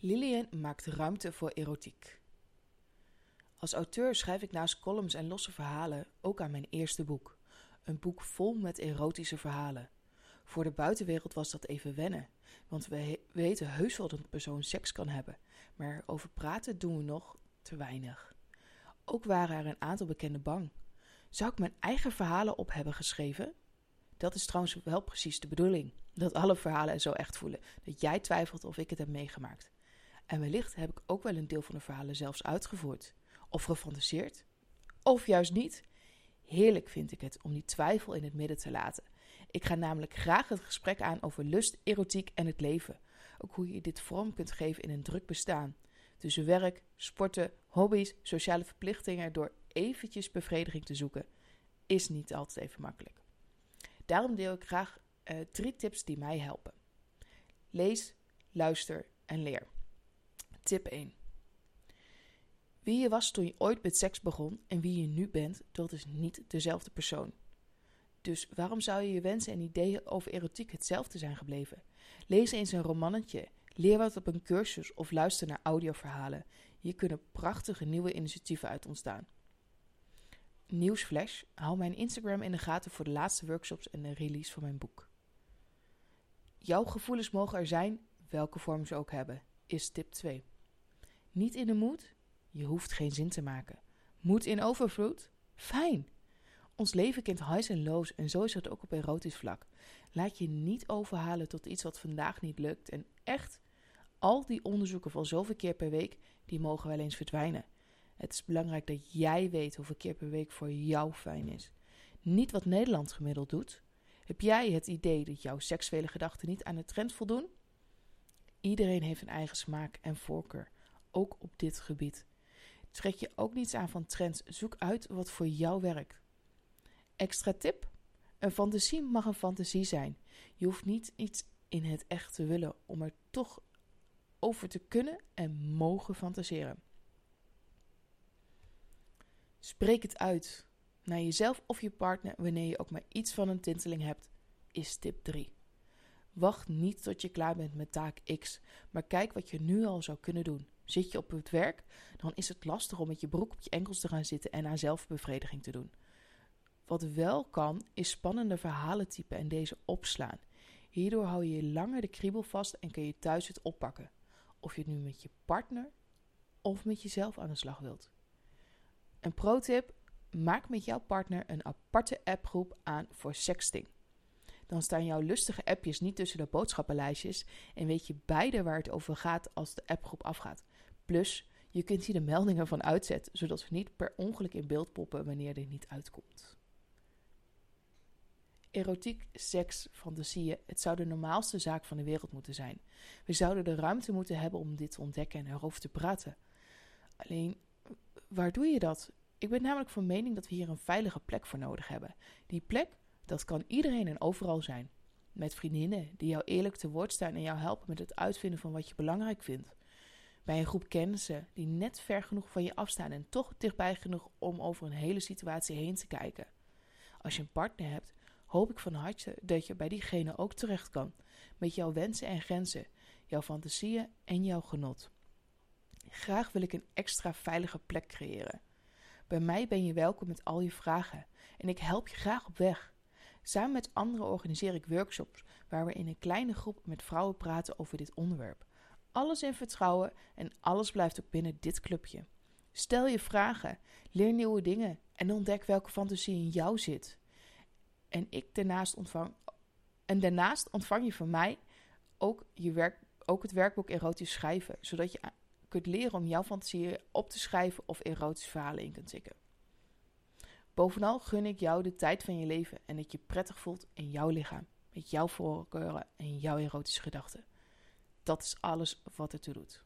Lillian maakt ruimte voor erotiek. Als auteur schrijf ik naast columns en losse verhalen ook aan mijn eerste boek. Een boek vol met erotische verhalen. Voor de buitenwereld was dat even wennen, want we weten heus wel dat een persoon seks kan hebben, maar over praten doen we nog te weinig. Ook waren er een aantal bekenden bang. Zou ik mijn eigen verhalen op hebben geschreven? Dat is trouwens wel precies de bedoeling. Dat alle verhalen er zo echt voelen. Dat jij twijfelt of ik het heb meegemaakt. En wellicht heb ik ook wel een deel van de verhalen zelfs uitgevoerd. Of gefantaseerd. Of juist niet. Heerlijk vind ik het om die twijfel in het midden te laten. Ik ga namelijk graag het gesprek aan over lust, erotiek en het leven. Ook hoe je dit vorm kunt geven in een druk bestaan. Tussen werk, sporten, hobby's, sociale verplichtingen door eventjes bevrediging te zoeken, is niet altijd even makkelijk. Daarom deel ik graag uh, drie tips die mij helpen. Lees, luister en leer. Tip 1. Wie je was toen je ooit met seks begon en wie je nu bent, dat is niet dezelfde persoon. Dus waarom zou je je wensen en ideeën over erotiek hetzelfde zijn gebleven? Lees eens een romannetje, leer wat op een cursus of luister naar audioverhalen. Hier kunnen prachtige nieuwe initiatieven uit ontstaan. Nieuwsflash, hou mijn Instagram in de gaten voor de laatste workshops en de release van mijn boek. Jouw gevoelens mogen er zijn, welke vorm ze ook hebben, is tip 2. Niet in de moed? Je hoeft geen zin te maken. Moed in overvloed? Fijn. Ons leven kent highs en lows en zo is het ook op erotisch vlak. Laat je niet overhalen tot iets wat vandaag niet lukt. En echt, al die onderzoeken van zoveel keer per week, die mogen wel eens verdwijnen. Het is belangrijk dat jij weet hoeveel keer per week voor jou fijn is. Niet wat Nederland gemiddeld doet. Heb jij het idee dat jouw seksuele gedachten niet aan de trend voldoen? Iedereen heeft een eigen smaak en voorkeur, ook op dit gebied. Trek je ook niets aan van trends, zoek uit wat voor jou werkt. Extra tip: een fantasie mag een fantasie zijn. Je hoeft niet iets in het echt te willen om er toch over te kunnen en mogen fantaseren. Spreek het uit naar jezelf of je partner wanneer je ook maar iets van een tinteling hebt, is tip 3. Wacht niet tot je klaar bent met taak X, maar kijk wat je nu al zou kunnen doen. Zit je op het werk, dan is het lastig om met je broek op je enkels te gaan zitten en aan zelfbevrediging te doen. Wat wel kan, is spannende verhalen typen en deze opslaan. Hierdoor hou je langer de kriebel vast en kun je thuis het oppakken. Of je het nu met je partner of met jezelf aan de slag wilt. Een pro-tip: maak met jouw partner een aparte appgroep aan voor sexting. Dan staan jouw lustige appjes niet tussen de boodschappenlijstjes en weet je beide waar het over gaat als de appgroep afgaat. Plus, je kunt hier de meldingen van uitzetten, zodat ze niet per ongeluk in beeld poppen wanneer dit niet uitkomt. Erotiek, seks, fantasieën, het zou de normaalste zaak van de wereld moeten zijn. We zouden de ruimte moeten hebben om dit te ontdekken en erover te praten. Alleen, waar doe je dat? Ik ben namelijk van mening dat we hier een veilige plek voor nodig hebben. Die plek, dat kan iedereen en overal zijn. Met vriendinnen die jou eerlijk te woord staan en jou helpen met het uitvinden van wat je belangrijk vindt. Bij een groep kennissen die net ver genoeg van je afstaan en toch dichtbij genoeg om over een hele situatie heen te kijken. Als je een partner hebt, hoop ik van harte dat je bij diegene ook terecht kan. Met jouw wensen en grenzen, jouw fantasieën en jouw genot. Graag wil ik een extra veilige plek creëren. Bij mij ben je welkom met al je vragen en ik help je graag op weg. Samen met anderen organiseer ik workshops waar we in een kleine groep met vrouwen praten over dit onderwerp. Alles in vertrouwen en alles blijft ook binnen dit clubje. Stel je vragen, leer nieuwe dingen en ontdek welke fantasie in jou zit. En ik daarnaast ontvang en daarnaast ontvang je van mij ook, je werk, ook het werkboek erotisch schrijven, zodat je kunt leren om jouw fantasieën op te schrijven of erotische verhalen in kunt tikken. Bovenal gun ik jou de tijd van je leven en dat je prettig voelt in jouw lichaam, met jouw voorkeuren en jouw erotische gedachten. Dat is alles wat ertoe doet.